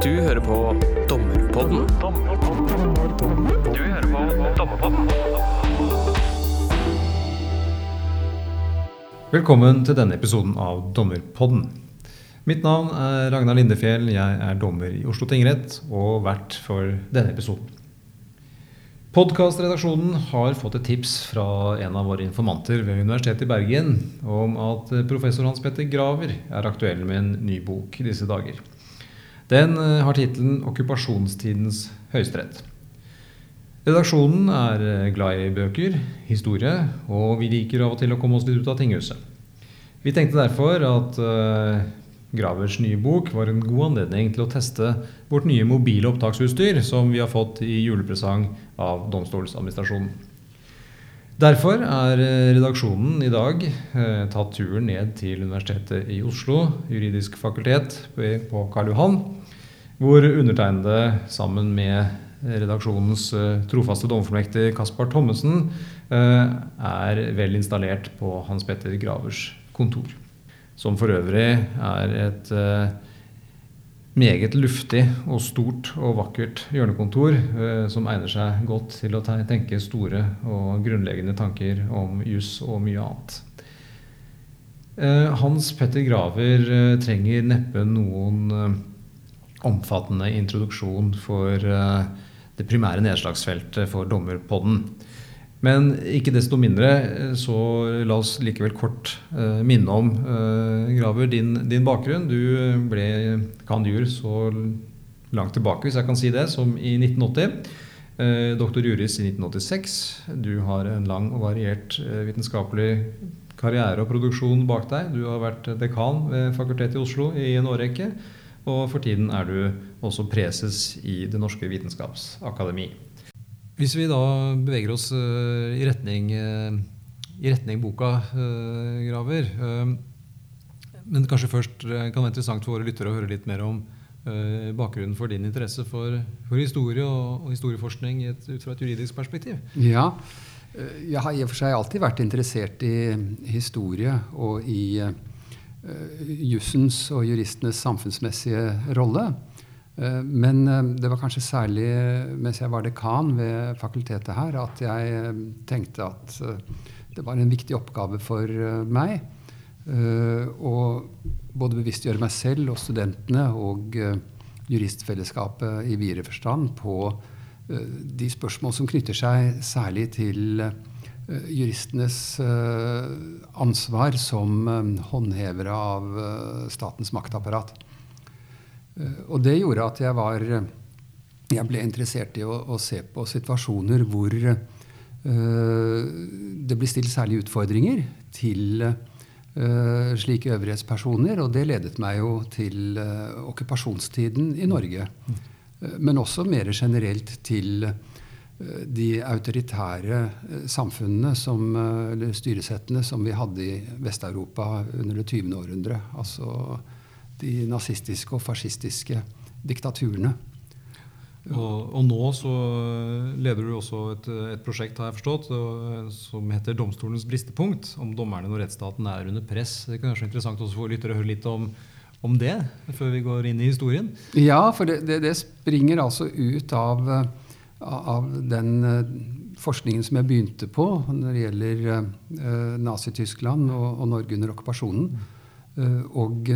Du hører på Dommerpodden. Du hører på Dommerpodden. Velkommen til denne episoden av Dommerpodden. Mitt navn er Ragnar Lindefjell. Jeg er dommer i Oslo tingrett og vert for denne episoden. Podkastredaksjonen har fått et tips fra en av våre informanter ved Universitetet i Bergen om at professor Hans Petter Graver er aktuell med en ny bok i disse dager. Den eh, har tittelen 'Okkupasjonstidens høyesterett'. Redaksjonen er eh, glad i bøker, historie, og vi liker av og til å komme oss litt ut av tinghuset. Vi tenkte derfor at uh, Gravers nye bok var en god anledning til å teste vårt nye mobile opptaksutstyr som vi har fått i julepresang av Domstoladministrasjonen. Derfor er eh, redaksjonen i dag eh, tatt turen ned til Universitetet i Oslo, juridisk fakultet på Karl Johan, hvor undertegnede sammen med redaksjonens eh, trofaste domformekter Kaspar Thommessen eh, er vel installert på Hans Petter Gravers kontor som for øvrig er et eh, meget luftig og stort og vakkert hjørnekontor som egner seg godt til å tenke store og grunnleggende tanker om juss og mye annet. Hans Petter Graver trenger neppe noen omfattende introduksjon for det primære nedslagsfeltet for dommerpodden. Men ikke desto mindre, eh, så la oss likevel kort uh, minne om, uh, Graver, din, din, bakgrunn. Du ble cand.jur så langt tilbake, hvis jeg kan si det, som i 1980. Uh, doktor juris i 1986. Du har en lang og variert vitenskapelig karriere og produksjon bak deg. Du har vært dekan ved Fakultetet i Oslo i en årrekke. Og for tiden er du også preses i Det norske vitenskapsakademi. Hvis vi da beveger oss uh, i, retning, uh, i retning boka, uh, Graver Men kanskje først kan det være interessant for våre lyttere å høre litt mer om bakgrunnen for din interesse for, for historie og, og historieforskning ut fra et juridisk perspektiv. Ja, jeg har i og for seg alltid vært interessert i historie og i jussens og juristenes samfunnsmessige rolle. Eh, men eh, det var kanskje særlig mens jeg var dekan ved fakultetet her, at jeg eh, tenkte at det var en viktig oppgave for meg å både bevisstgjøre meg selv og studentene og juristfellesskapet i videre forstand på de spørsmål som knytter seg særlig til juristenes ansvar som håndhevere av statens maktapparat. Eh, og det gjorde at jeg var Jeg ble interessert i å, å se på situasjoner hvor uh, det blir stilt særlige utfordringer til uh, slike øvrighetspersoner. Og det ledet meg jo til uh, okkupasjonstiden i Norge. men også mer generelt til de autoritære samfunnene, som, eller styresettene, som vi hadde i Vest-Europa under det 20. århundre. Altså de nazistiske og fascistiske diktaturene. Og, og, nå så leder du også et, et, prosjekt har jeg forstått, som heter 'Domstolens bristepunkt'. Om dommerne når rettsstaten er under press. Det kan være interessant også for lyttere å høre litt om, om, det før vi går inn i historien. Ja, for det, det, det springer altså ut av, av, den eh, forskningen som jeg begynte på når det gjelder uh, Nazi-Tyskland og, og, Norge under okkupasjonen. Uh, og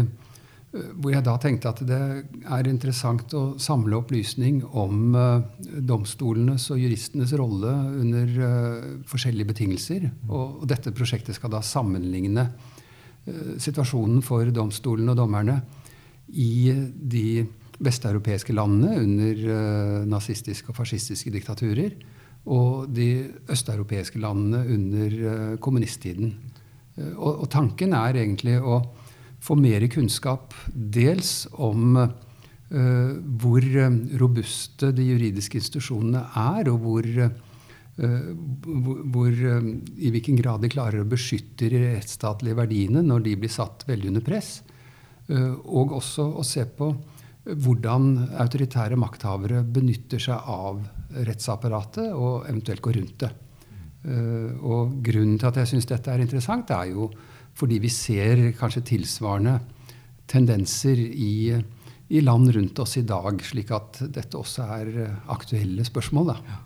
Eh, hvor jeg da tenkte at det er interessant å samle opplysning om domstolenes og juristenes rolle under forskjellige betingelser. Og, dette prosjektet skal da sammenligne situasjonen for domstolene og dommerne i de vesteuropeiske landene under nazistiske og fascistiske diktaturer, og de østeuropeiske landene under kommunisttiden. Og, og tanken er egentlig å få mer kunnskap dels om uh, hvor eh, robuste de juridiske institusjonene er, og hvor, uh, hvor uh, i hvilken grad de klarer å beskytte de rettsstatlige verdiene når de blir satt veldig under press. og også å se på hvordan autoritære makthavere benytter seg av rettsapparatet og eventuelt går rundt det. og grunnen til at jeg syns dette er interessant, er jo fordi vi ser kanskje tilsvarende tendenser i i land rundt oss i dag, slik at dette også er aktuelle spørsmål. Da.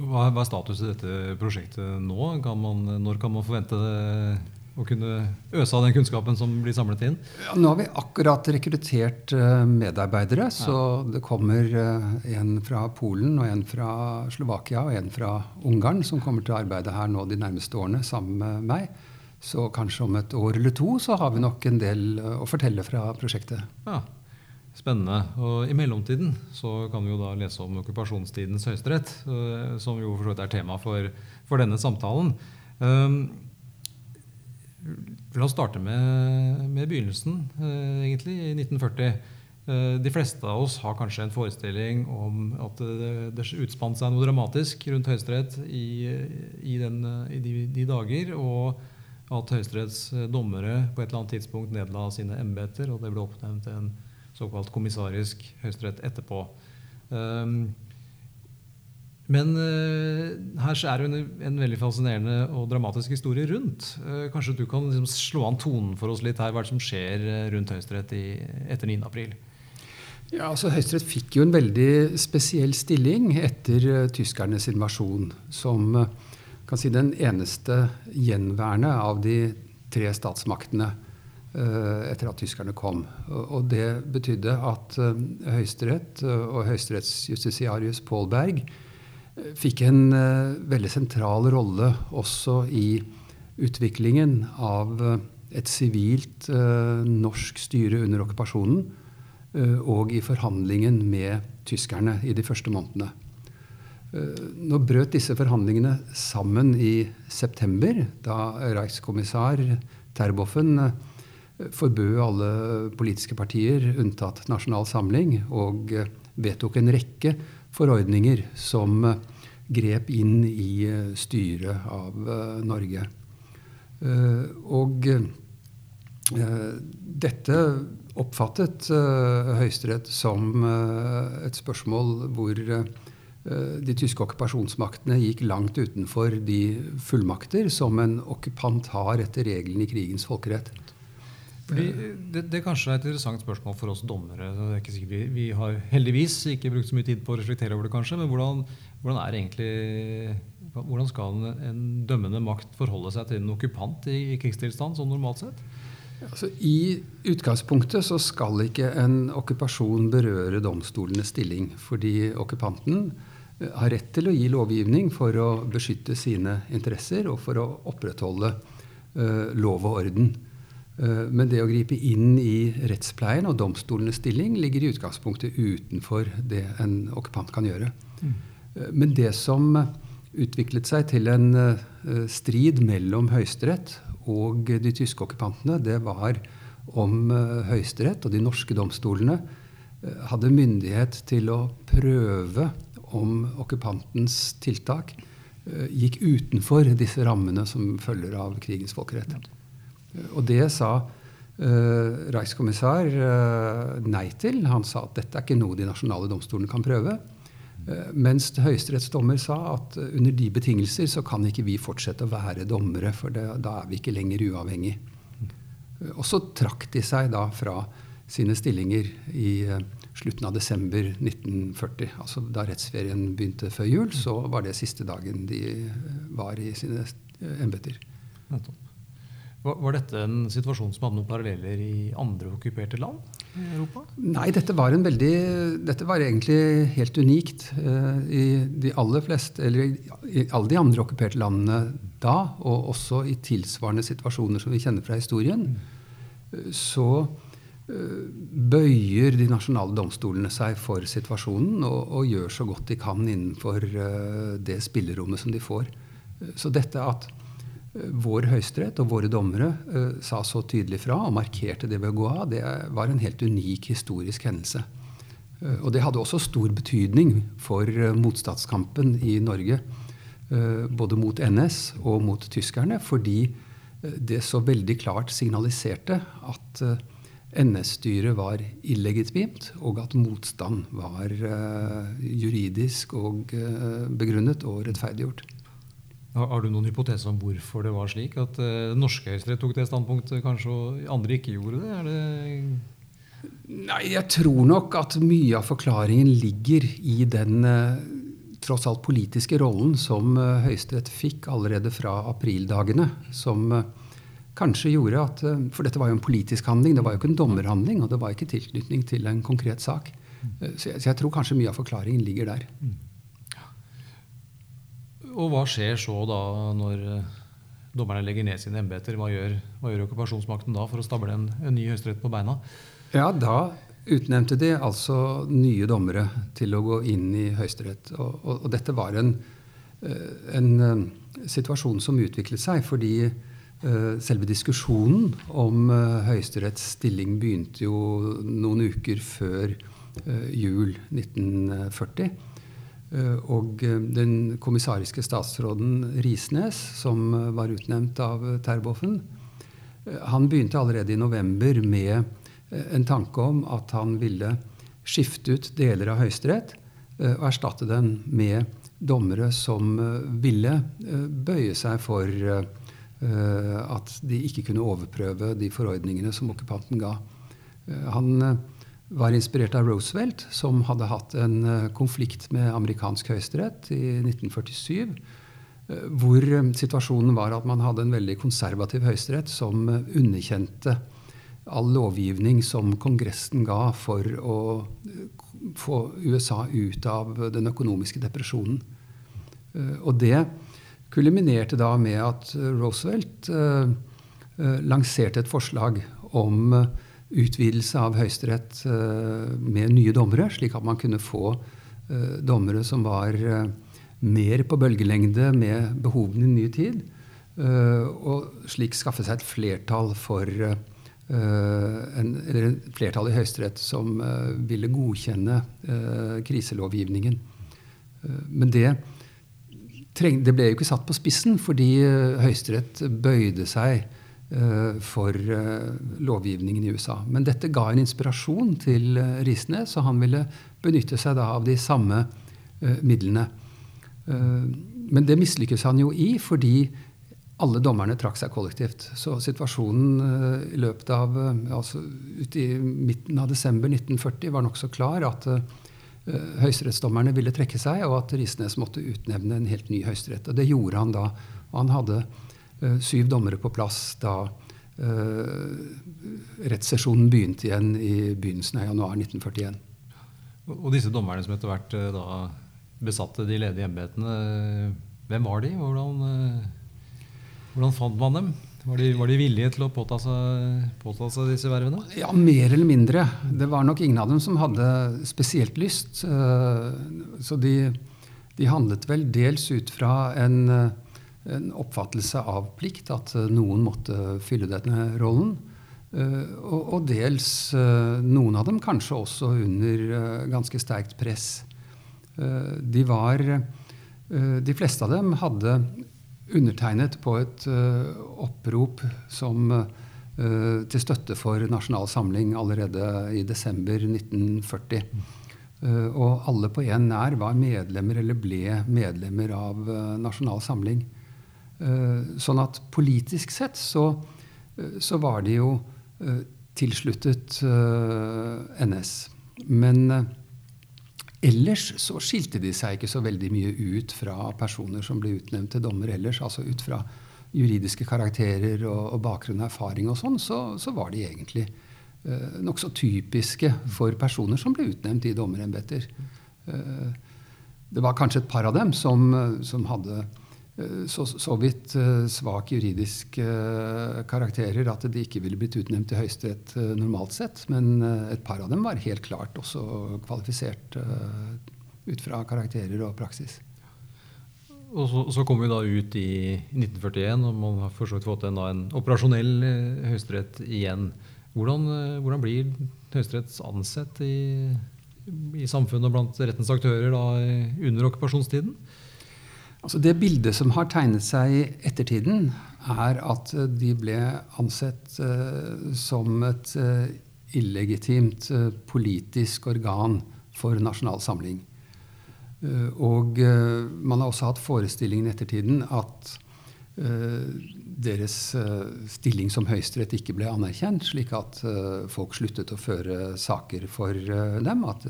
Hva, hva er status i dette prosjektet nå? Kan man, når kan man forvente det, å kunne øse av den kunnskapen som blir samlet inn? Ja, nå har vi akkurat rekruttert medarbeidere. Så ja. det kommer en fra Polen, og en fra Slovakia og en fra Ungarn som kommer til å arbeide her nå de nærmeste årene sammen med meg. Så kanskje om et år eller to så har vi nok en del å fortelle fra prosjektet. Ja, Spennende. Og I mellomtiden så kan vi jo da lese om okkupasjonstidens høyesterett, eh, som jo for så vidt er tema for, for denne samtalen. Um, la oss starte med, med begynnelsen, uh, egentlig, i 1940. Uh, de fleste av oss har kanskje en forestilling om at det, det utspant seg noe dramatisk rundt Høyesterett i, i, den, i de, de, dager. og at Høyesteretts dommere på et eller annet tidspunkt nedla sine embeter, og det ble oppnevnt en såkalt kommissarisk høyesterett etterpå. Um, men uh, her er det en, en, veldig fascinerende og dramatisk historie rundt. Uh, kanskje du kan liksom slå an tonen for oss litt her, hva er det som skjer eh, rundt Høyesterett etter 9.4? Ja, altså Høyesterett fikk jo en veldig spesiell stilling etter uh, tyskernes invasjon. Som kan si den eneste gjenværende av de tre statsmaktene etter at tyskerne kom. Og det betydde at Høyesterett og høyesterettsjustitiarius Paul Berg fikk en veldig sentral rolle også i utviklingen av et sivilt norsk styre under okkupasjonen og i forhandlingen med tyskerne i de første månedene. Nå brøt disse forhandlingene sammen i september, da Reichskommissær Terboven forbød alle politiske partier, unntatt Nasjonal Samling, og eh, vedtok en rekke forordninger som eh, grep inn i eh, styret av Norge. Og dette oppfattet Høyesterett som et spørsmål hvor de tyske okkupasjonsmaktene gikk langt utenfor de fullmakter som en okkupant har etter reglene i krigens folkerett. Fordi det, det kanskje er et interessant spørsmål for oss dommere. Vi, vi, har heldigvis ikke brukt så mye tid på å reflektere over det, kanskje. Men hvordan, hvordan, egentlig, hvordan skal en, en, dømmende makt forholde seg til en okkupant i, i krigstilstand, sånn normalt sett? Altså, I utgangspunktet så skal ikke en okkupasjon berøre domstolenes stilling. Fordi okkupanten eh, har rett til å gi lovgivning for å beskytte sine interesser og for å opprettholde uh, lov og orden. Eh, men det å gripe inn i rettspleien og domstolenes stilling ligger i utgangspunktet utenfor det en okkupant kan gjøre. Mm. Eh, men det som utviklet seg til en eh, strid mellom Høyesterett og de tyske okkupantene, det var om Høyesterett og de norske domstolene hadde myndighet til å prøve om okkupantens tiltak gikk utenfor disse rammene som følger av krigens folkerett. Og det sa uh, Reichskommissær uh, nei til. Han sa at dette er ikke noe de nasjonale domstolene kan prøve. Uh, mens høyesterettsdommer sa at under de betingelser så kan ikke vi fortsette å være dommere, for det, da er vi ikke lenger uavhengig. og så trakk de seg da fra sine stillinger i slutten av desember 1940. Altså da rettsferien begynte før jul, så var det siste dagen de var i sine embeter. Nettopp. Var dette en situasjon som hadde noen paralleller i andre okkuperte land i Europa? Nei, dette var, veldig, dette var egentlig helt unikt. Eh, I de aller fleste, eller i alle de andre okkuperte landene da, og også i tilsvarende situasjoner som vi kjenner fra historien, så eh, bøyer de nasjonale domstolene seg for situasjonen og, og gjør så godt de kan innenfor eh, det spillerommet som de får. Så dette at vår høyesterett og våre dommere uh, sa så tydelig fra og markerte det ved å gå av, det var en helt unik historisk hendelse. Uh, og det hadde også stor betydning for uh, motstandskampen i Norge. både mot NS og mot tyskerne, fordi det så veldig klart signaliserte at NS-styret var illegitimt, og at motstand var juridisk og begrunnet og rettferdiggjort. Har du noen hypotese om hvorfor det var slik? At uh, norske høyesterett tok det standpunktet, kanskje, og andre ikke gjorde det? det Nei, jeg tror nok at mye av forklaringen ligger i den uh, tross alt politiske rollen som uh, Høyesterett fikk allerede fra aprildagene. Som uh, kanskje gjorde at eh, For dette var jo en politisk handling, det var jo ikke en dommerhandling. Og det var ikke tilknytning til en konkret sak. Eh, Så jeg, så jeg tror kanskje mye av forklaringen ligger der. Og hva skjer så da når eh, dommerne legger ned sine embeter? Hva gjør, hva gjør okkupasjonsmakten da for å stable en, en ny høyesterett på beina? Ja, da utnevnte de altså nye dommere til å gå inn i Høyesterett. Og, og, og dette var en, eh, en eh, situasjon som utviklet seg fordi selve diskusjonen om Høyesteretts stilling begynte jo noen uker før jul 1940. Eh, Og eh, den kommissariske statsråden Risnes, som eh, var utnevnt av Terboven, han begynte allerede i november med en tanke om at han ville skifte ut deler av Høyesterett og erstatte den med dommere som ville bøye seg for at de ikke kunne overprøve de forordningene som okkupanten ga. Han var inspirert av Roosevelt, som hadde hatt en eh, konflikt med amerikansk høyesterett i 1947. eh, Hvor eh, situasjonen var at man hadde en veldig konservativ høyesterett som underkjente all lovgivning som Kongressen ga for å få USA ut av den økonomiske depresjonen. Og det kuliminerte da med at Roosevelt lanserte et forslag om utvidelse av Høyesterett eh, med nye dommere, slik at man kunne få eh, dommere som var eh, mer på bølgelengde med behovene i ny tid, og slik skaffe seg et flertall for en, eller et flertall i Høyesterett som ville godkjenne kriselovgivningen. Men det treng, det ble jo ikke satt på spissen, fordi Høyesterett bøyde seg for eh, lovgivningen i USA. Men dette ga en inspirasjon til eh, Risnes, og han ville benytte seg da av de samme eh, midlene. Eh, men det mislykkes han jo i, fordi alle dommerne trakk seg kollektivt. Så situasjonen eh, i løpet av eh, altså ut i midten av desember 1940 var nokså klar at eh, høyesterettsdommerne ville trekke seg, og at Risnes måtte utnevne en helt ny høyesterett. Og det gjorde han da. Og han hadde eh, syv dommere på plass da eh, rettssesjonen begynte igjen i begynnelsen av januar 1941. Og disse dommerne som etter hvert eh, da besatte de ledige embetene, eh, hvem var de? Hvordan, eh, hvordan fant man dem? Var de, var de villige til å påta seg, påta seg disse vervene? Ja, mer eller mindre. Det var nok ingen av dem som hadde spesielt lyst. eh, Så de, de handlet vel dels ut fra en, eh, en oppfattelse av plikt, at eh, noen måtte fylle denne rollen. Eh, Og, og dels eh, noen av dem kanskje også under ganske sterkt press. De var De fleste av dem hadde undertegnet på et opprop som til støtte for Nasjonal Samling allerede i desember 1940. Eh, og alle på én nær var medlemmer eller ble medlemmer av Nasjonal Samling. Eh, sånn at politisk sett så, eh, så var de jo eh, tilsluttet NS. Men ellers så skilte de seg ikke så veldig mye ut fra personer som ble utnevnt til dommer ellers. Altså ut fra juridiske karakterer og, bakgrunn og erfaring og sånn, så, så var de egentlig eh, nokså typiske for personer som ble utnevnt i dommerembeter. Det var kanskje et par av dem som, som hadde så, så vidt eh, svak juridisk eh, karakterer at de ikke ville blitt utnevnt til Høyesterett eh, normalt sett. Men eh, et par av dem var helt klart også kvalifisert eh, ut fra karakterer og praksis. Og så, så kom vi da ut i 1941, og man har for fått en, en operasjonell eh, høyesterett igjen. Hvordan, eh, hvordan blir Høyesterett ansett i, i samfunnet og blant rettens aktører da, under okkupasjonstiden? Altså det bildet som har tegnet seg i ettertiden, er at eh, de ble ansett uh, som et uh, illegitimt uh, politisk organ for Nasjonal Samling. Og man har også hatt forestillingen i ettertiden at deres stilling som høyesterett ikke ble anerkjent, slik at folk sluttet å føre saker for dem, at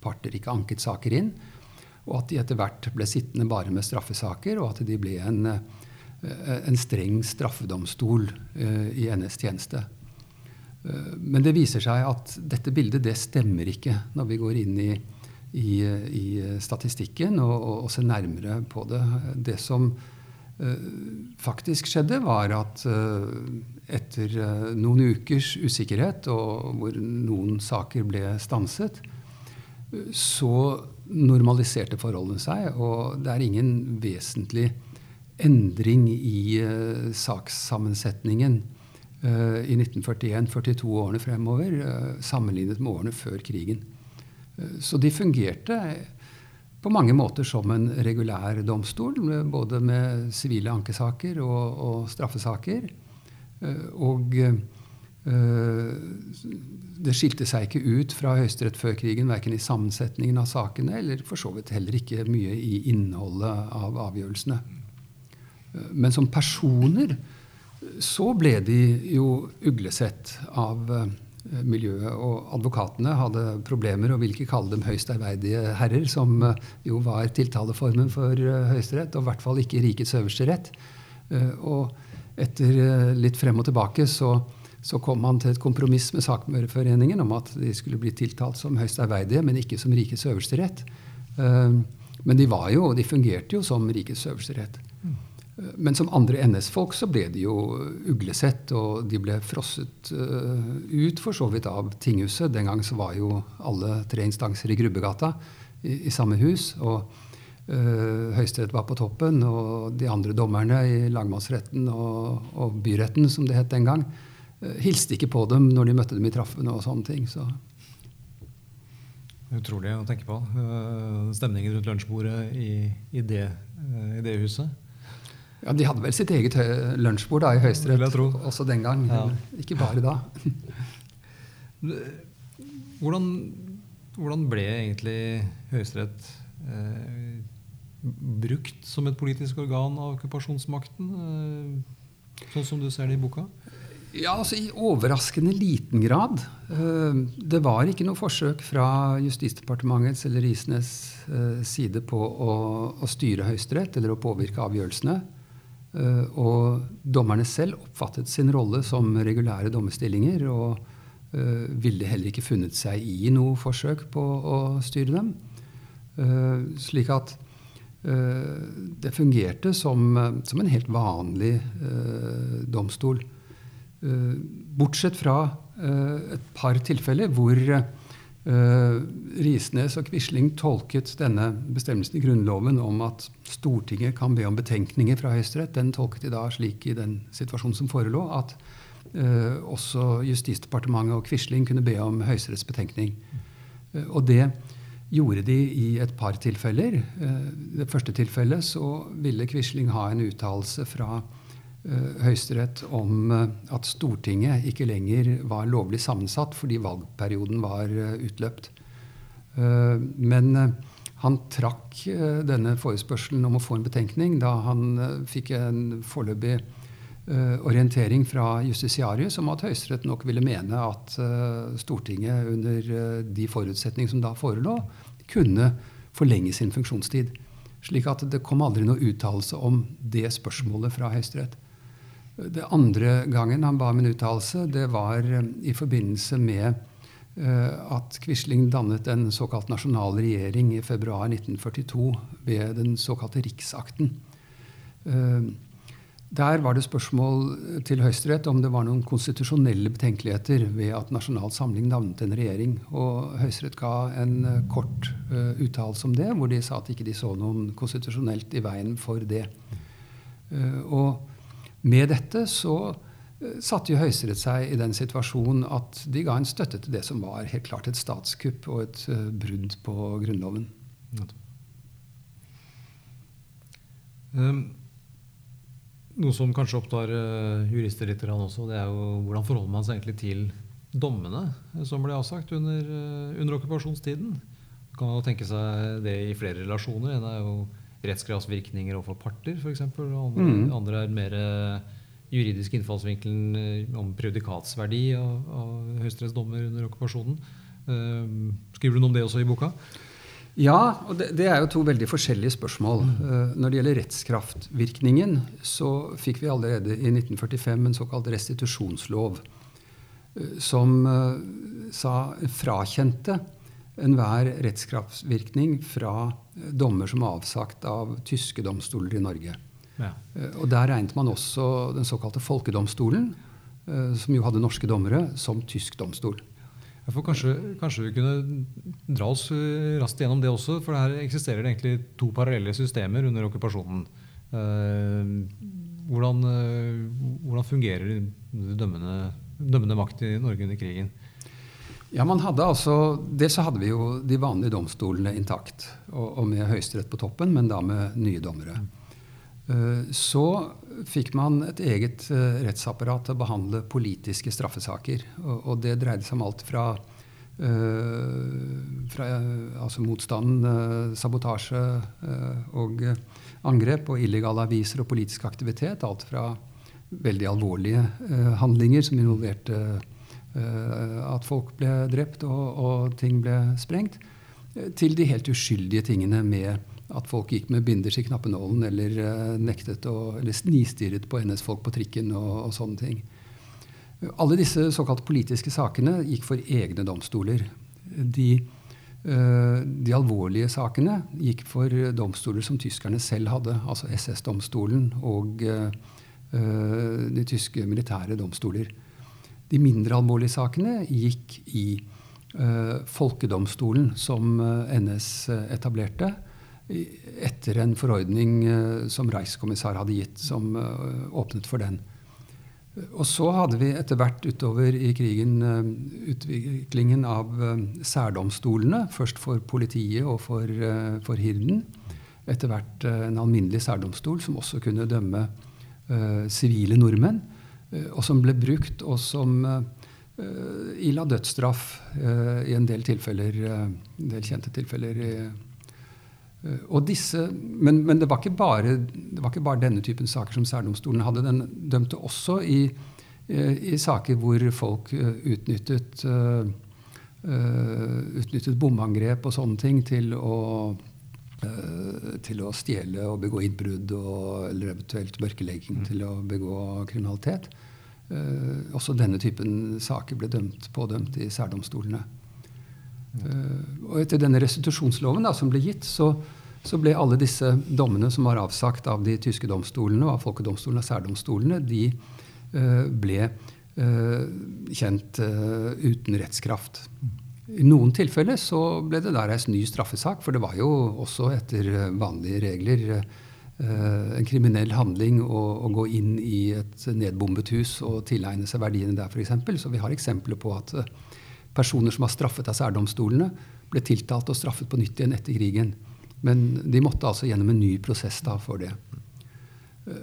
parter ikke anket saker inn, og at de etter hvert ble sittende bare med straffesaker, og at de ble en, en streng straffedomstol i NS tjeneste. Men det viser seg at dette bildet det stemmer ikke når vi går inn i, i, i statistikken og, og, og, ser nærmere på det. Det som faktisk skjedde, var at etter noen ukers usikkerhet, og hvor noen saker ble stanset, så normaliserte forholdene seg. Og det er ingen vesentlig endring i sakssammensetningen uh, i 1941-42 årene fremover uh, sammenlignet med årene før krigen. Så de fungerte på mange måter som en regulær domstol, både med sivile ankesaker og, og straffesaker. Og det skilte seg ikke ut fra Høyesterett før krigen, verken i sammensetningen av sakene eller for så vidt heller ikke mye i innholdet av avgjørelsene. Men som personer så ble de jo uglesett av uh, miljøet. Og advokatene hadde problemer og ville ikke kalle dem høyst ærverdige herrer, som jo var tiltaleformen for Høyesterett, og i hvert fall ikke rikets øverste rett. og etter litt frem og tilbake så, så kom han til et kompromiss med Sakmøreforeningen om at de skulle bli tiltalt som høyst ærverdige, men ikke som rikets øverste rett. Men de, var jo, de fungerte jo som rikets øverste rett. Mm. Men som andre NS-folk så ble de jo uglesett, og de ble frosset uh, ut for så vidt av tinghuset. Den gang så var jo alle tre instanser i Grubbegata i, i samme hus. og Høyesterett var på toppen, og de andre dommerne i lagmannsretten og, og byretten, som det het den gang, hilste ikke på dem når de møtte dem i traffene og sånne ting. så... Utrolig å tenke på. Stemningen rundt lunsjbordet i, i, det, i det huset. Ja, De hadde vel sitt eget lunsjbord da, i Høyesterett også den gang. Ja. Ikke bare da. hvordan, hvordan, ble egentlig Høyesterett eh, brukt som et politisk organ av okkupasjonsmakten, eh, sånn som du ser det i boka? Ja, altså I overraskende liten grad. Eh, det var ikke noe forsøk fra Justisdepartementets eller Risnes eh, side på å, å styre Høyesterett eller å påvirke avgjørelsene. Eh, og dommerne selv oppfattet sin rolle som regulære dommerstillinger og ville heller ikke funnet seg i noe forsøk på å styre dem. Slik at det fungerte som, som, en helt vanlig domstol. Bortsett fra et par tilfeller hvor Uh, Risnes og Quisling tolket denne bestemmelsen i Grunnloven om at Stortinget kan be om betenkninger fra Høyesterett. Den tolket de da slik i den situasjonen som forelå, at også Justisdepartementet og Quisling kunne be om Høyesteretts betenkning. Og det gjorde de i et par tilfeller. I det første tilfellet så ville Quisling ha en uttalelse fra Eh, Høyesterett om eh, at Stortinget ikke lenger var lovlig sammensatt fordi valgperioden var eh, utløpt. Men han trakk denne forespørselen om å få en betenkning da han fikk en foreløpig orientering fra justisiarius om at Høyesterett nok ville mene at Stortinget under de forutsetninger som da forelå, kunne forlenge sin funksjonstid. Slik at det kom aldri noe uttalelse om det spørsmålet fra Høyesterett. Det andre gangen han ba om en uttalelse, det var eh, i forbindelse med uh, at Quisling dannet en såkalt nasjonal regjering i februar 1942 ved den såkalte riksakten. Uh, der var det spørsmål til Høyesterett om det var noen konstitusjonelle betenkeligheter ved at Nasjonal Samling navnet en regjering. Og Høyesterett ga en kort uh, uttalelse om det, hvor de sa at ikke de så noen konstitusjonelt i veien for det. Og med dette så eh, satte jo Høyesterett seg i den situasjonen at de ga en støtte til det som var helt klart et statskupp og et uh, brudd på Grunnloven. Um, noe som kanskje opptar uh, jurister litt også, det er jo hvordan forholder man seg egentlig til dommene som ble avsagt under, under okkupasjonstiden? Man kan jo tenke seg det i flere relasjoner. En er jo rettskraftsvirkninger overfor parter, f.eks. Andre, Mm. andre er mer eh, juridisk innfallsvinkelen eh, om prejudikatsverdi av, av høyesterettsdommer under okkupasjonen. Eh, skriver du noe om det også i boka? Ja, og det, det er jo to veldig forskjellige spørsmål. Mm. når det gjelder rettskraftvirkningen, så fikk vi allerede i 1945 en såkalt restitusjonslov, som sa frakjente enhver rettskraftsvirkning fra dommer som er avsagt av tyske domstoler i Norge. Ja. Eh, Og der regnet man også den såkalte folkedomstolen, eh, som jo hadde norske dommere, som tysk domstol. Ja, kanskje, kanskje vi kunne dra oss eh, raskt gjennom det også, for her eksisterer det egentlig to parallelle systemer under okkupasjonen. Hvordan, hvordan fungerer dømmende, dømmende makt i Norge under krigen? Ja, man hadde altså, Dels så hadde vi jo de vanlige domstolene intakt, og, og med Høyesterett på toppen, men da med nye dommere. Eh, Så fikk man et eget eh, rettsapparat til å behandle politiske straffesaker. Og, og det dreide seg om alt fra, eh, fra altså motstanden, sabotasje og angrep og illegale aviser og politisk aktivitet. Alt fra veldig alvorlige handlinger som involverte at folk ble drept og, og ting ble sprengt, eh, til de helt uskyldige tingene med at folk gikk med binders i knappenålen eller eh, nektet å, eller snistirret på NS-folk på trikken og, og sånne ting. Alle disse såkalt politiske sakene gikk for egne domstoler. De, eh, de alvorlige sakene gikk for domstoler som tyskerne selv hadde, altså SS-domstolen og eh, eh, de tyske militære domstoler. De mindre alvorlige sakene gikk i uh, folkedomstolen som eh, NS etablerte etter en forordning uh, som Reichskommissar hadde gitt, som uh, åpnet for den. Og så hadde vi etter hvert utover i krigen eh, utviklingen av eh, særdomstolene. Først for politiet og for, eh, for hirden. Etter hvert eh, en alminnelig særdomstol som også kunne dømme eh, sivile nordmenn. Eh, Og som ble brukt, og som uh, ila dødsstraff uh, i en del tilfeller, uh, del kjente tilfeller. Eh, Og disse, men, men det, var bare, det var ikke bare denne typen saker som særdomstolen hadde. Den dømte også i, i saker hvor folk utnyttet, utnyttet bomangrep og sånne ting til å, til å stjele og begå innbrudd, og, eller eventuelt mørkelegging til å begå kriminalitet. Uh, også denne typen saker ble dømt, pådømt i særdomstolene. Uh, og etter denne restitusjonsloven da, som ble gitt, så, så ble alle disse dommene som var avsagt av de tyske domstolene og av folkedomstolene og særdomstolene, de uh, ble eh, kjent eh, uten rettskraft. I noen tilfeller så ble det da reist ny straffesak, for det var jo også etter eh, vanlige regler eh, en kriminell handling å, å gå inn i et nedbombet hus og tilegne seg verdiene der, f.eks. Så vi har eksempler på at eh, personer som var straffet av særdomstolene, ble tiltalt og straffet på nytt igjen etter krigen. Men de måtte altså gjennom en ny prosess da for det.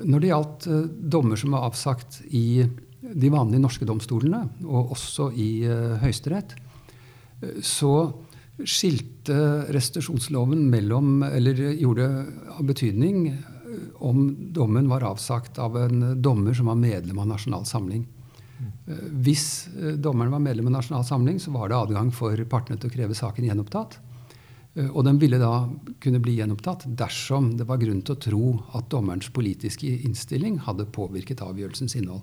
Når det gjaldt dommer som var avsagt i de vanlige norske domstolene, og også i Høyesterett, så skilte restitusjonsloven mellom Eller gjorde av betydning eh, om dommen var avsagt av en dommer som var medlem av Nasjonal Samling. Eh, Hvis eh, dommeren var medlem av Nasjonal Samling, så var det adgang for partene til å kreve saken gjenopptatt. Og den ville da kunne bli gjenopptatt dersom det var grunn til å tro at dommerens politiske innstilling hadde påvirket avgjørelsens innhold.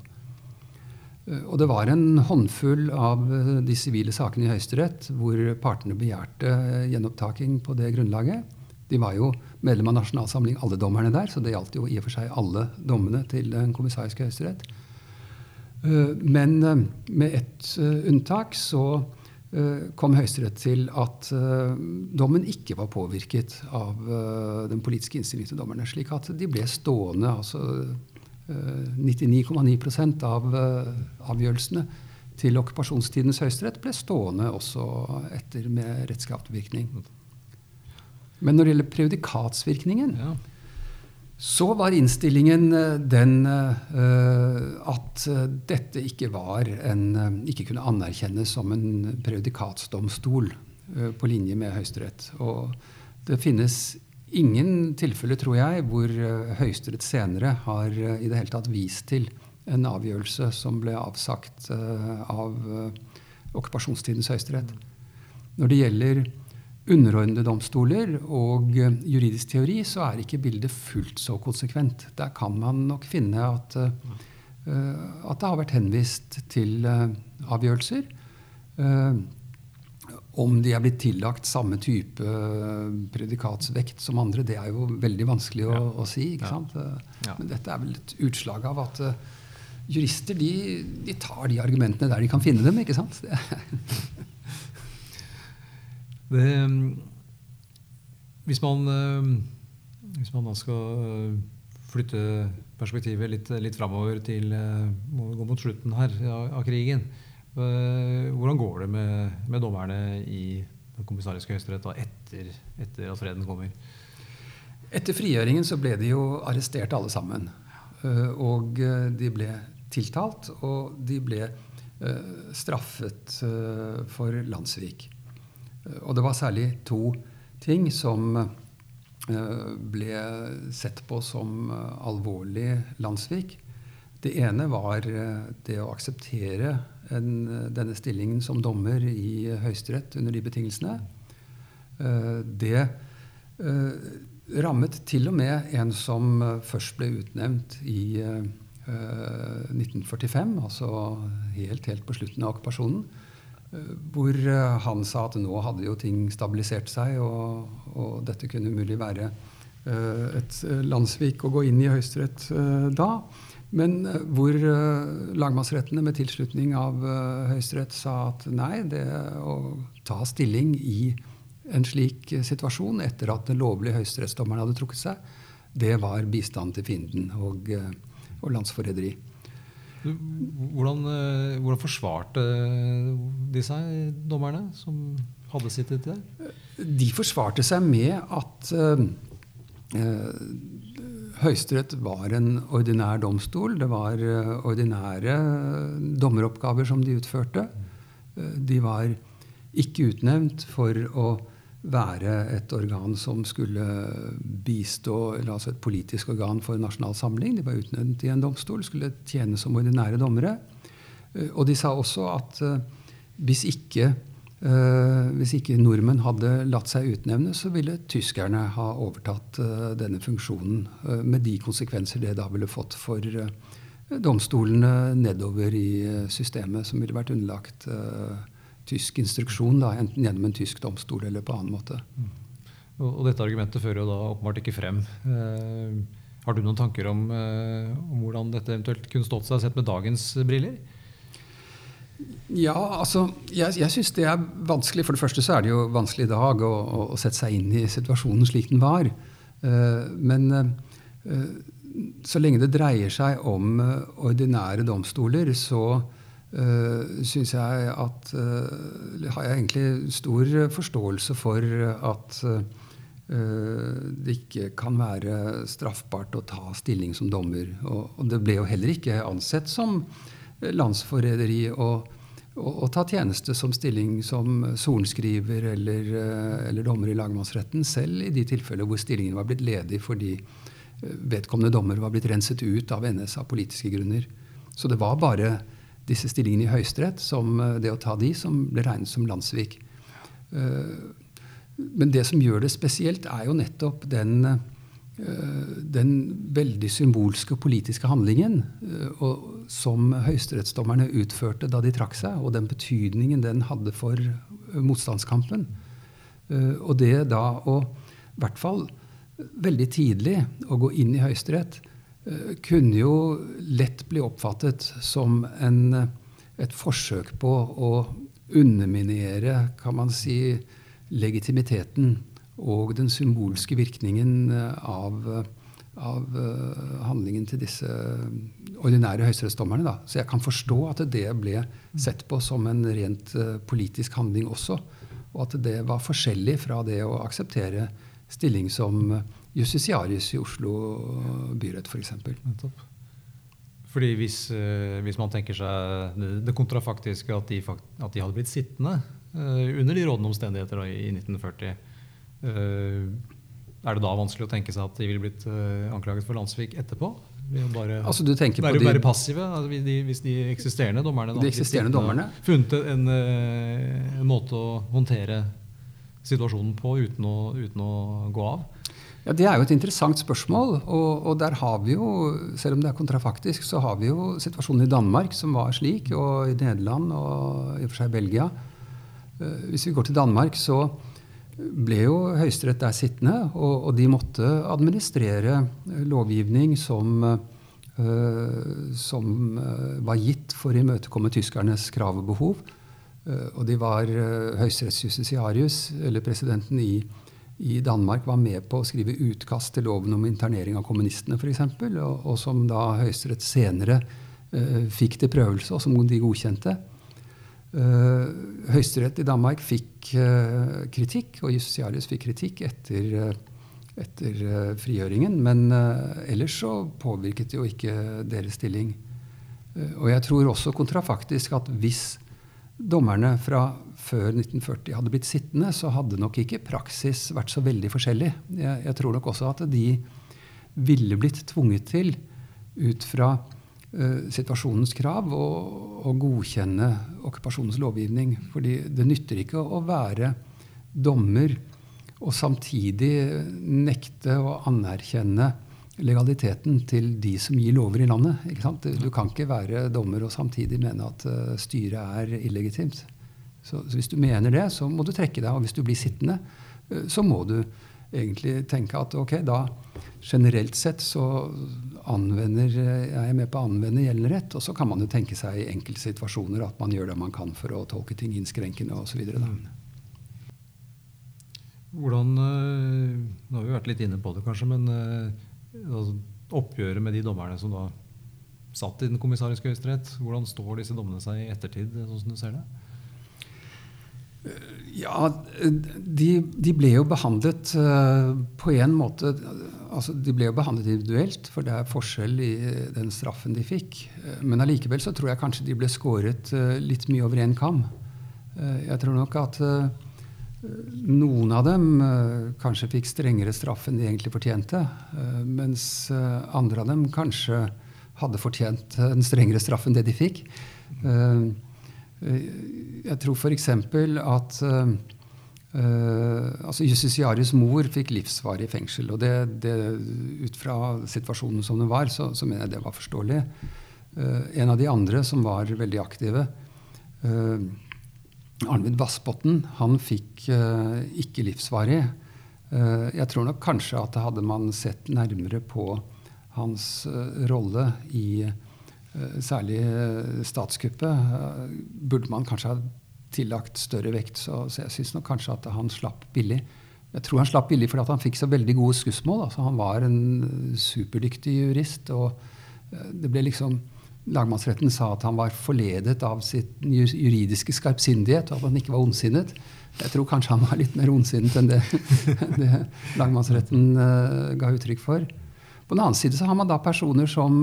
Eh, Og det var en håndfull av eh, de sivile sakene i Høyesterett hvor partene begjærte eh, gjenopptaking på det grunnlaget. De var jo medlem av Nasjonalsamling, alle dommerne der, så det gjaldt jo i og for seg alle dommene til den kommissariske Høyesterett. Men med ett unntak så kom Høyesterett til at dommen ikke var påvirket av den politiske innstillingen til dommerne. Slik at de ble stående. altså 99,9 av eh, avgjørelsene til okkupasjonstidens høyesterett ble stående også etter med rettskraftvirkning. Men når det gjelder prejudikatsvirkningen, Ja. så var innstillingen eh, den eh, at eh, dette ikke var en eh, ikke kunne anerkjennes som en prejudikatsdomstol eh, på linje med Høyesterett. Og det finnes ingen tilfeller, tror jeg, hvor uh, Høyesterett senere har uh, i det hele tatt vist til en avgjørelse som ble avsagt uh, av okkupasjonstidens høyesterett. Når det gjelder underordnede domstoler og juridisk teori, så er ikke bildet fullt så konsekvent. Der kan man nok finne at, at det har vært henvist til avgjørelser. Om de er blitt tillagt samme type eh, predikatsvekt som andre, det er jo veldig vanskelig å, å si. ikke sant? Men dette er vel et utslag av at uh, jurister de, de, tar de argumentene der de kan finne dem. ikke sant? det, hvis, man, hvis man da skal flytte perspektivet litt, litt framover til å gå mot slutten her av, av krigen Eh, hvordan går det med, med dommerne i den kommissariske høyesterett etter, etter, at freden kommer? Etter frigjøringen så ble de jo arrestert alle sammen. Eh, og eh, de ble tiltalt, og de ble straffet for landssvik. Og det var særlig to ting som ble sett på som alvorlig landssvik. Det ene var det å akseptere en, denne stillingen som dommer i Høyesterett under de betingelsene. Eh, det eh, rammet til og med en som først ble utnevnt i 1945, eh, altså helt, helt på slutten av okkupasjonen. Hvor han sa at nå hadde jo ting stabilisert seg, og, og dette kunne mulig være et landssvik å gå inn i Høyesterett da. Men eh, hvor lagmannsrettene med tilslutning av Høyesterett sa at nei, det å ta stilling i en slik situasjon etter at den lovlige høyesterettsdommeren hadde trukket seg, det var bistand til fienden og, og landsforræderi. Hvordan, hvordan, forsvarte de seg, dommerne, som hadde sittet der? De forsvarte seg med at Høyesterett var en ordinær domstol. Det var eh, ordinære dommeroppgaver som de utførte. Eh, de var ikke utnevnt for å være et organ som skulle bistå, altså et politisk organ for Nasjonal Samling. De var utnevnt i en domstol, skulle tjene som ordinære dommere. Eh, og de sa også at hvis ikke hvis ikke nordmenn hadde latt seg utnevne, så ville tyskerne ha overtatt uh, denne funksjonen. Uh, med de konsekvenser det da ville fått for domstolene nedover i systemet, som ville vært underlagt tysk instruksjon, da, enten gjennom en tysk domstol eller på annen måte. Mm. Og, dette argumentet fører jo da åpenbart ikke frem. har du noen tanker om, om hvordan dette eventuelt kunne stått seg sett med dagens briller? Ja, altså, jeg, jeg syns det er vanskelig. For det første så er det jo vanskelig i dag å, å, å sette seg inn i situasjonen slik den var. Uh, men uh, så lenge det dreier seg om uh, ordinære domstoler, så syns jeg at Har jeg egentlig stor forståelse for at det ikke kan være straffbart å ta stilling som dommer. Og, og det ble jo heller ikke ansett som landsforræderi og, og, og, ta tjeneste som stilling som sorenskriver eller, eh, eller, dommer i lagmannsretten, selv i de tilfeller hvor stillingen var blitt ledig fordi eh, vedkommende dommer var blitt renset ut av NS av politiske grunner. Så det var bare disse stillingene i Høyesterett, som eh, det å ta de, som ble regnet som landssvik. Men det som gjør det spesielt, er jo nettopp den den veldig symbolske politiske handlingen eh, som høyesterettsdommerne utførte da de trakk seg, og den betydningen den hadde for eh, motstandskampen. Og det da å, i hvert fall veldig tidlig, å gå inn i Høyesterett kunne jo lett bli oppfattet som en, et forsøk på å underminere, kan man si, legitimiteten og den symbolske virkningen eh, av, av eh, handlingen til disse ordinære høyesterettsdommerne. Så jeg kan forstå at det ble sett på som en rent eh, politisk handling også. Og at det var forskjellig fra det å akseptere stilling som justitiarius i Oslo byrett, f.eks. Fordi hvis, hvis, man tenker seg det, kontrafaktiske at de, at de, hadde blitt sittende under de rådende omstendigheter i 1940 Eh, Er det da vanskelig å tenke seg at de ville blitt uh, anklaget for landssvik etterpå? Bare, altså, være, på de, være passive? Altså, de, hvis de eksisterende dommerne de eksisterende dommerne? funnet en, uh, en, måte å håndtere situasjonen på uten å, uten å gå av? Ja, Det er jo et interessant spørsmål. Og, og, der har vi jo, selv om det er kontrafaktisk, så har vi jo situasjonen i Danmark som var slik, og i Nederland og i og for seg Belgia. Eh, hvis vi går til Danmark, så ble jo Høyesterett der sittende, og, og, de måtte administrere lovgivning som, uh, som uh, var gitt for å imøtekomme tyskernes krav og behov. Uh, og de var uh, høyesterettsjustitiarius, eller presidenten i i Danmark var med på å skrive utkast til loven om internering av kommunistene f.eks., og, og som da Høyesterett senere fikk til prøvelse, og som de godkjente. Uh, Høyesterett i Danmark fikk uh, kritikk, og Justitiarius fikk kritikk etter, etter frigjøringen. Men ellers så påvirket det jo ikke deres stilling. og jeg tror også kontrafaktisk at hvis dommerne fra før 1940 hadde blitt sittende, så hadde nok ikke praksis vært så veldig forskjellig. Jeg, jeg tror nok også at de ville blitt tvunget til, ut fra situasjonens krav, og godkjenne okkupasjonens lovgivning. Fordi det nytter ikke å være dommer og samtidig nekte å anerkjenne legaliteten til de som gir lover i landet. Du kan ikke være dommer og samtidig mene at uh, styret er illegitimt. Så, så, hvis du mener det, så må du trekke deg. Og hvis du blir sittende, uh, så må du egentlig tenke at ok, da generelt sett så anvender jeg er med på å anvende gjeldende rett. Og så kan man jo tenke seg i enkelte situasjoner at man gjør det man kan for å tolke ting innskrenkende osv. Hvordan uh, Nå har vi vært litt inne på det, kanskje, men altså, oppgjøret med de dommerne som da satt i den kommissariske høyesterett. Hvordan står disse dommene seg i ettertid, sånn som du ser det? Ja, de, de, ble jo behandlet uh, på en måte altså De ble jo behandlet individuelt, for det er forskjell i den straffen de fikk. Uh, men allikevel så tror jeg kanskje de ble skåret litt mye over én kam. jeg tror nok at noen av dem kanskje fikk strengere straff enn de egentlig fortjente. Mens andre av dem kanskje hadde fortjent en strengere straff enn det de fikk. Jeg tror f.eks. at altså Justitiarius mor fikk livsvarig fengsel. og det, det, Ut fra situasjonen som den var, så, så mener jeg det var forståelig. en av de andre som var veldig aktive, Arnvid Vassbotn han fikk uh, ikke livsvarig. Uh, jeg tror nok kanskje at hadde man sett nærmere på hans uh, rolle i særlig statskuppet, burde man kanskje ha tillagt større vekt. Så, så jeg syns nok kanskje at han slapp billig. Jeg tror han slapp billig fordi han fikk så veldig gode skussmål. Altså, han var en superdyktig jurist. og det ble liksom lagmannsretten sa at han var forledet av sitt juridiske skarpsindighet, og at han ikke var ondsinnet. Jeg tror kanskje han var litt mer ondsinnet enn det, det lagmannsretten ga uttrykk for. På den annen side så har man da personer som,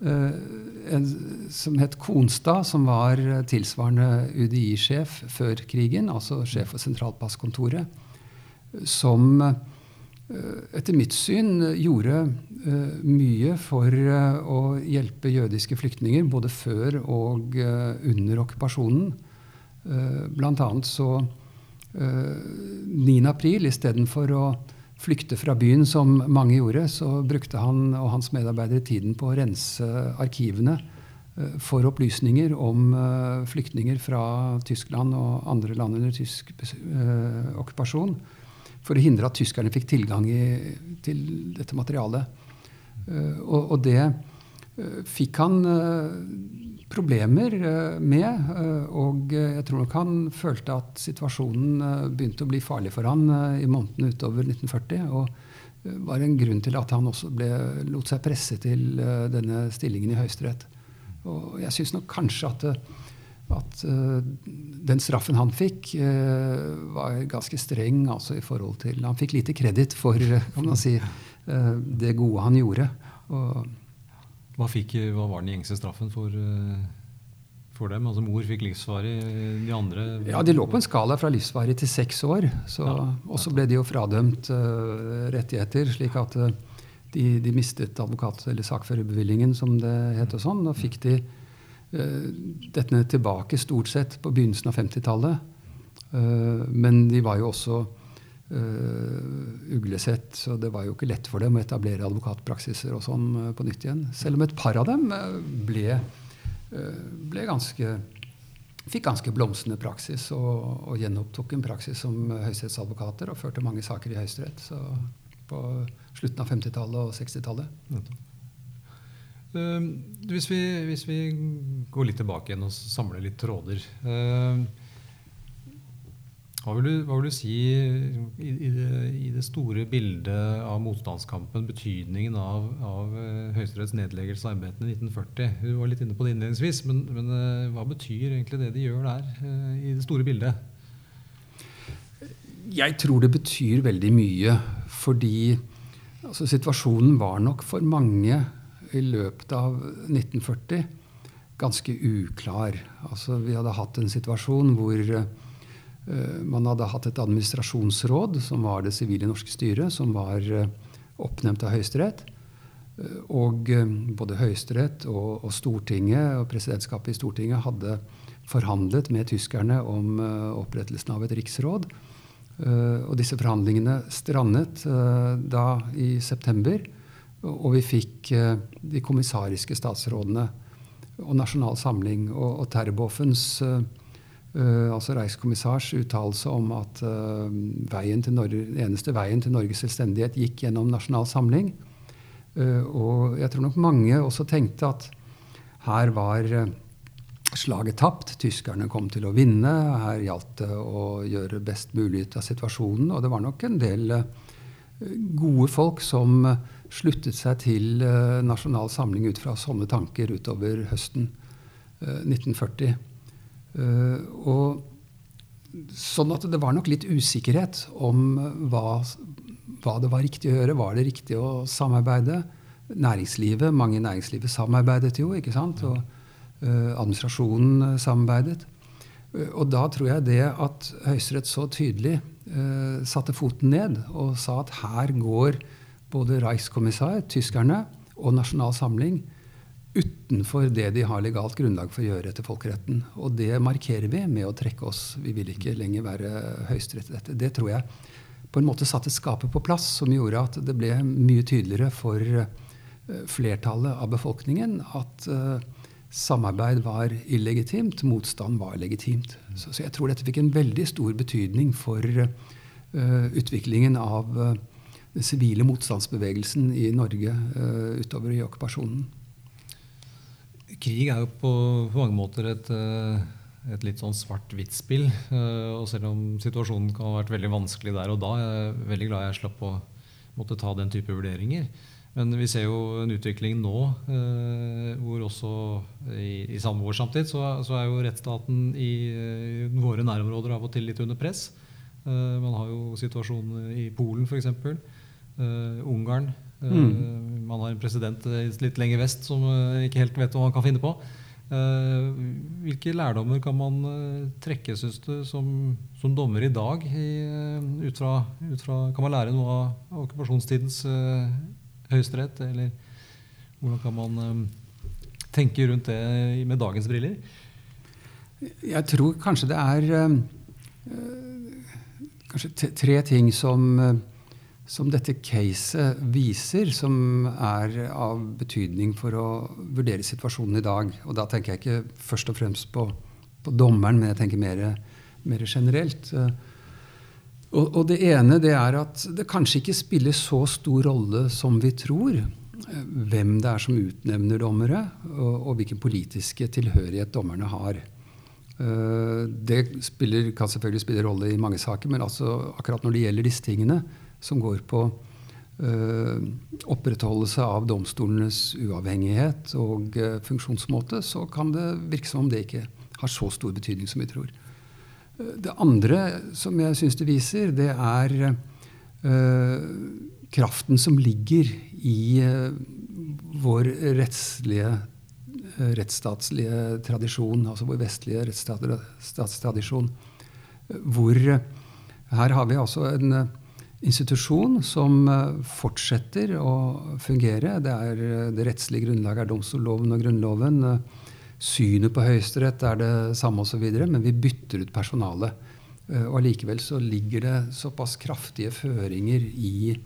en, som het Konstad, som var tilsvarende UDI-sjef før krigen, altså sjef for sentralpasskontoret, som uh, etter mitt syn gjorde Eh, mye for eh, å hjelpe jødiske flyktninger både før og eh, under okkupasjonen. Blant annet så 9. april, istedenfor å flykte fra byen, som mange gjorde, så brukte han og hans medarbeidere tiden på å rense arkivene for opplysninger om flyktninger fra Tyskland og andre land under tysk okkupasjon. For å hindre at tyskerne fikk tilgang i, til dette materialet. Eh, og, og, det eh, fikk han eh, problemer med. Og jeg tror nok han følte at situasjonen begynte å bli farlig for han i månedene utover 1940. og var en grunn til at han også ble, lot seg presse til denne stillingen i Høyesterett. Og jeg syns nok kanskje at, at den straffen han fikk, var ganske streng altså i forhold til Han fikk lite kreditt for kan man si, Eh, det gode han gjorde. Hva, fikk, hva, var den gjengse straffen for, eh, for dem? Altså Mor fikk livsvarig, de andre Ja, De lå på en skala fra livsvarig til seks år. Så, Ja. og så ble de jo fradømt uh, rettigheter, slik at uh, de, de, mistet advokat- eller sakførerbevillingen, som det het. og sånn. Og fikk de uh, dette tilbake stort sett på begynnelsen av 50-tallet. men de var jo også uglesett, så det var jo ikke lett for dem å etablere advokatpraksiser og sånn på nytt igjen. Selv om et par av dem Eh, ble ganske fikk ganske blomstrende praksis og, og, gjenopptok en praksis som høyesterettsadvokater og førte mange saker i Høyesterett på slutten av 50-tallet og 60-tallet. Uh, hvis, hvis, vi går litt tilbake igjen og samler litt tråder uh, hva vil, du, hva vil du, si i, i, det, i, det, store bildet av motstandskampen, betydningen av, av uh, Høyesteretts nedleggelse av embetene i 1940? Du var litt inne på det innledningsvis, men, men uh, hva betyr egentlig det de gjør der, uh, i det store bildet? Jeg tror det betyr veldig mye, fordi altså, situasjonen var nok for mange i løpet av 1940 ganske uklar. Altså, vi hadde hatt en situasjon hvor Eh, man hadde hatt et administrasjonsråd, som var det sivile norske styret, som var eh, oppnevnt av Høyesterett. Eh, og både Høyesterett og, og, Stortinget og presidentskapet i Stortinget hadde forhandlet med tyskerne om opprettelsen av et riksråd. Og disse forhandlingene strandet da i september. Og vi fikk de kommissariske statsrådene og Nasjonal Samling og, og Terboffens altså Reichskommissars uttalelse om at uh, veien Norge, den eneste veien til Norges selvstendighet gikk gjennom Nasjonal Samling. Uh, og jeg tror nok mange også tenkte at her var slaget tapt. Tyskerne kom til å vinne. Her gjaldt det å gjøre best mulig ut av situasjonen. Og det var nok en del gode folk som sluttet seg til Nasjonal Samling ut fra sånne tanker utover høsten 1940. Uh, og sånn at det var nok litt usikkerhet om hva, hva, det var riktig å gjøre. Var det riktig å samarbeide? Næringslivet, Mange i næringslivet samarbeidet jo, ikke sant? Og uh, administrasjonen samarbeidet. Uh, og da tror jeg det at Høyesterett så tydelig satte foten ned og sa at her går både Reichskommissar, tyskerne, og Nasjonal Samling utenfor det de har legalt grunnlag for å gjøre etter folkeretten. Og det markerer vi med å trekke oss. Vi vil ikke lenger være høyesterett i dette. Det tror jeg på en måte satte skapet på plass, som gjorde at det ble mye tydeligere for eh, flertallet av befolkningen at uh, samarbeid var illegitimt, motstand var legitimt. Så, jeg tror dette fikk en veldig stor betydning for uh, utviklingen av den sivile motstandsbevegelsen i Norge utover i okkupasjonen krig er jo på, på mange måter et, eh, et litt sånn svart-hvitt-spill. Eh, og selv om situasjonen kan ha vært veldig vanskelig der og da, jeg er veldig glad jeg slapp å måtte ta den type vurderinger. Men vi ser jo en utvikling nå eh, hvor også i, i samme vår samtid så, så, er jo rettsstaten i, i, våre nærområder av og til litt under press. man har jo situasjonen i Polen f.eks. Uh, Ungarn. Uh, mm. Man har en president uh, litt lenger vest som ikke helt vet hva han kan finne på. hvilke lærdommer kan man trekke synes du, som, som dommer i dag? I, ut, fra, ut, fra, kan man lære noe av okkupasjonstidens høyesterett? Eller hvordan kan man tenke rundt det med dagens briller? Jeg tror kanskje det er kanskje tre ting som som dette caset viser, som er av betydning for å vurdere situasjonen i dag. Og da tenker jeg ikke først og fremst på, på dommeren, men jeg tenker mer, mer generelt. Og, og, det ene det er at det kanskje ikke spiller så stor rolle som vi tror, hvem det er som utnevner dommere, og, og hvilken politiske tilhørighet dommerne har. Eh, det spiller, kan selvfølgelig spille rolle i mange saker, men altså akkurat når det gjelder disse tingene, som går på uh, opprettholdelse av domstolenes uavhengighet og uh, funksjonsmåte, så kan det virke som om det ikke har så stor betydning som vi tror. Uh, det andre som jeg syns det viser, det er kraften som ligger i vår rettslige rettsstatslige tradisjon, altså vår vestlige rettsstatstradisjon. Hvor her har vi altså en institusjon som fortsetter å fungere. Det, er, det rettslige grunnlaget er domstolloven og Grunnloven. Synet på Høyesterett er det samme osv., men vi bytter ut personalet. Og allikevel så ligger det såpass kraftige føringer i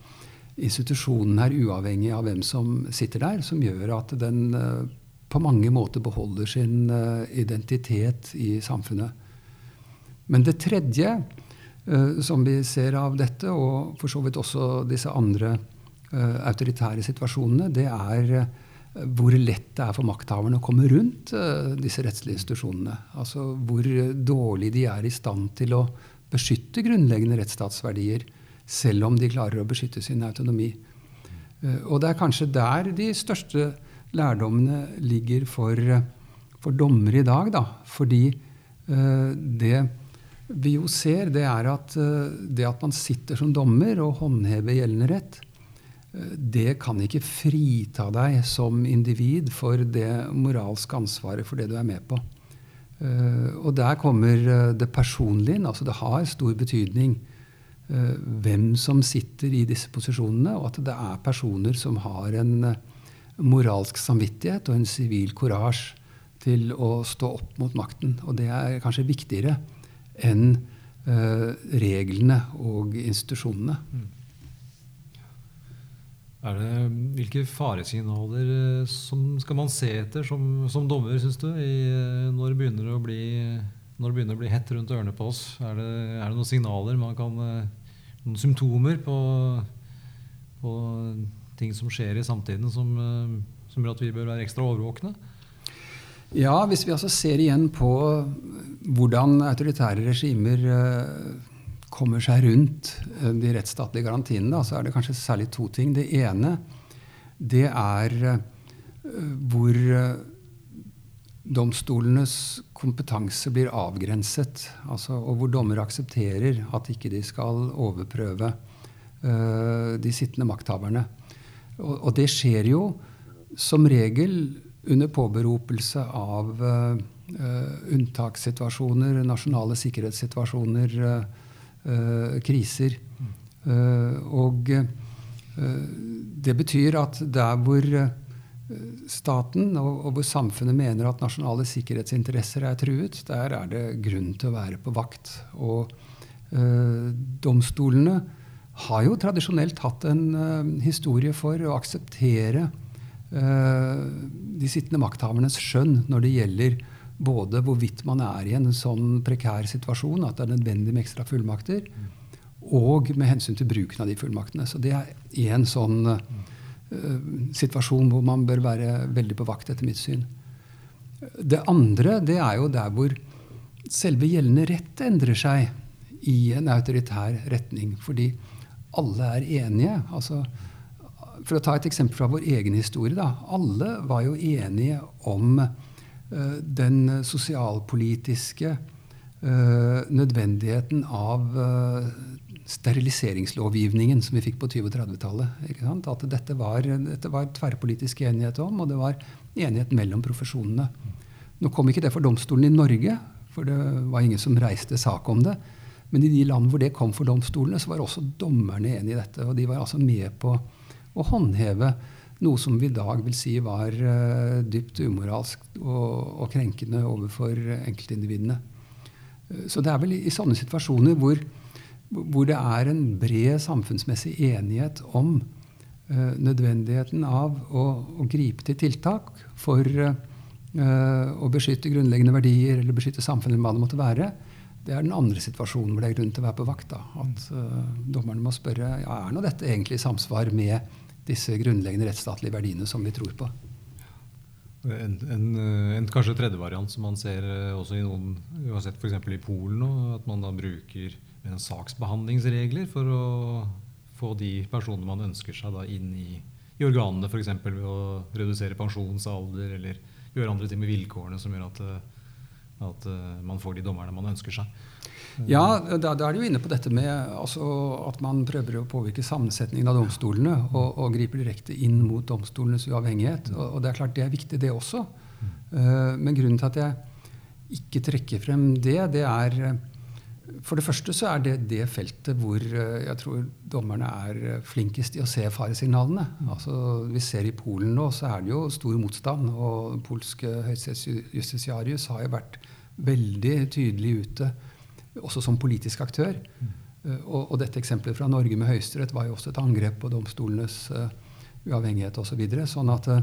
institusjonen her, uavhengig av hvem som sitter der, som gjør at den på mange måter beholder sin identitet i samfunnet. Men det tredje som vi ser av dette, og for så vidt også disse andre autoritære situasjonene, det er hvor lett det er for makthaverne å komme rundt disse rettslige institusjonene. Altså hvor dårlig de er i stand til å beskytte grunnleggende rettsstatsverdier selv om de klarer å beskytte sin autonomi. Eh, og det er kanskje der de største lærdommene ligger for, for dommere i dag. Da. Fordi det vi jo ser, det er at uh, det at man sitter som dommer og håndhever gjeldende rett, uh, det kan ikke frita deg som individ for det moralske ansvaret for det du er med på. og der kommer det personlige inn. altså Det har stor betydning Eh, hvem som sitter i disse posisjonene, og at det er personer som har en eh, moralsk samvittighet og en sivil courage til å stå opp mot makten. Og det er kanskje viktigere enn uh, reglene og institusjonene. Mm. Er det, hvilke faresignaler som skal man se etter som, som dommer, syns du, i, når, det begynner å bli, når det begynner å bli hett rundt ørene på oss? Er det, er det noen signaler man kan noen symptomer på, på, ting som skjer i samtiden, som, eh, som gjør at vi bør være ekstra overvåkne? Ja, hvis vi altså ser igjen på hvordan autoritære regimer eh, kommer seg rundt eh, de rettsstatlige garantiene, så er det kanskje særlig to ting. Det ene det er hvor domstolenes kompetanse blir avgrenset, altså, og hvor dommere aksepterer at ikke de skal overprøve de sittende makthaverne. Og, og, det skjer jo som regel under påberopelse av uh, uh, unntakssituasjoner, nasjonale sikkerhetssituasjoner, kriser. og det betyr at der hvor staten, og, hvor samfunnet mener at nasjonale sikkerhetsinteresser er truet, der er det grunn til å være på vakt. Og øh, domstolene har jo tradisjonelt hatt en øh, historie for å akseptere de sittende makthavernes skjønn når det gjelder både hvorvidt man er i en sånn prekær situasjon at det er nødvendig med ekstra fullmakter, og med hensyn til bruken av de fullmaktene. Så det er én sånn uh, situasjon hvor man bør være veldig på vakt, etter mitt syn. Det andre det er jo der hvor selve gjeldende rett endrer seg i en autoritær retning. Fordi alle er enige. Altså, for å ta et eksempel fra vår egen historie. Da. Alle var jo enige om uh, den sosialpolitiske uh, nødvendigheten av uh, steriliseringslovgivningen som vi fikk på 20- og 30-tallet. At dette var, dette var tverrpolitisk enighet om, og det var enighet mellom profesjonene. Nå kom ikke det for domstolen i Norge, for det var ingen som reiste sak om det. Men i de land hvor det kom for domstolene, så var også dommerne enig i dette. Og de var altså med på å håndheve noe som vi i dag vil si var uh, dypt umoralsk og, og krenkende overfor enkeltindividene. Uh, så det er vel i, i sånne situasjoner hvor hvor det er en bred samfunnsmessig enighet om uh, nødvendigheten av å, å, gripe til tiltak for uh, å beskytte grunnleggende verdier eller beskytte samfunnet, med hva det måtte være. Det er den andre situasjonen hvor det er grunn til å være på vakt. Da. At uh, dommerne må spørre ja, er nå dette egentlig i samsvar med disse grunnleggende rettsstatlige verdiene som vi tror på. En, en, en, kanskje tredje variant som man ser også i noen Vi har sett f.eks. i Polen nå, at man da bruker saksbehandlingsregler for å få de personene man ønsker seg, da, inn i, i organene, f.eks. ved å redusere pensjonsalder eller gjøre andre ting med vilkårene som gjør at, eh, at eh, man får de dommerne man ønsker seg. Ja, da, da er du inne på dette med altså, at man prøver å påvirke sammensetningen av domstolene og, og griper direkte inn mot domstolenes uavhengighet. Og, og, det er klart det er viktig, det også. Eh, Men grunnen til at jeg ikke trekker frem det, det er eh, For det første så er det det feltet hvor jeg tror dommerne er flinkest i å se faresignalene. Altså, vi ser i Polen nå, så er det jo stor motstand. Og polske høyesterettsjustitiarius har jo vært veldig tydelig ute, også som politisk aktør. Eh, Og, og dette eksempelet fra Norge med Høyesterett var jo også et angrep på domstolenes uh, uavhengighet osv. Så videre, sånn at uh,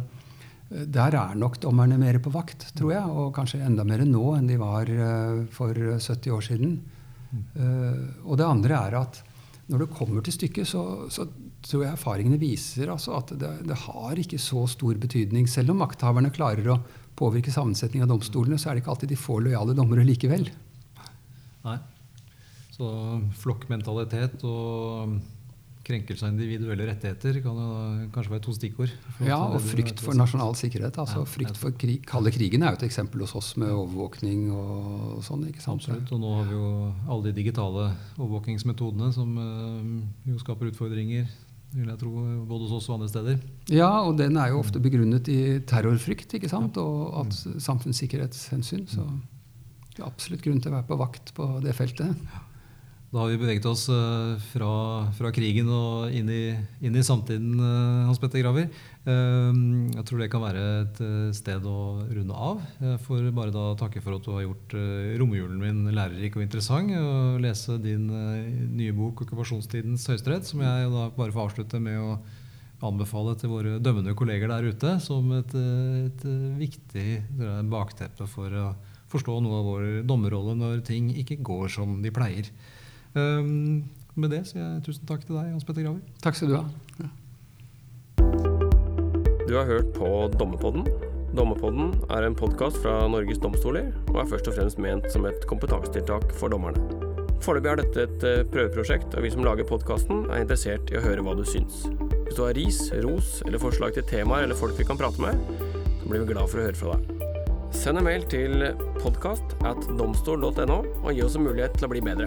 der er nok dommerne mer på vakt, tror jeg. Og kanskje enda mer nå enn de var uh, for 70 år siden. Uh, og det andre er at når det kommer til stykket, så, så tror jeg erfaringene viser altså at det, det har ikke så stor betydning. Selv om makthaverne klarer å påvirke sammensetningen av domstolene, så er det ikke alltid de får lojale dommere likevel. Nei. Så flokkmentalitet og krenkelse av individuelle rettigheter kan jo kanskje være to stikkord. Ja, og frykt for nasjonal sikkerhet. altså Ja, Frykt for krig. Kalde krigen er jo et eksempel hos oss med overvåkning og sånn. ikke sant? Absolutt. Og nå har vi jo alle de digitale overvåkingsmetodene som eh, jo skaper utfordringer, vil jeg tro, både hos oss og andre steder. Ja, og den er jo ofte begrunnet i terrorfrykt ikke sant? og at samfunnssikkerhetshensyn. Så det er absolutt grunn til å være på vakt på det feltet. Da har vi beveget oss eh, fra, fra krigen og inn i, inn i samtiden, eh, Hans Petter Graver. Eh, jeg tror det kan være et sted å runde av. Jeg får bare da takke for at du har gjort romjulen min lærerik og interessant. Og lese din nye bok 'Okkupasjonstidens høyesterett', som jeg da bare får avslutte med å anbefale til våre dømmende kolleger der ute som et, et viktig bakteppe for å forstå noe av vår dommerrolle når ting ikke går som de pleier. Um, med det sier jeg tusen takk til deg, Hans Petter Graver. Takk skal du ha. Ja. Du har hørt på Dommepodden. Dommerpodden er en podkast fra Norges domstoler, og er først og fremst ment som et kompetansetiltak for dommerne. Foreløpig er dette et eh, prøveprosjekt, og vi som lager podkasten, er interessert i å høre hva du syns. Hvis du har ris, ros eller forslag til temaer eller folk vi kan prate med, så blir vi glad for å høre fra deg. Send en mail til podkast at domstol.no og gi oss en mulighet til å bli bedre.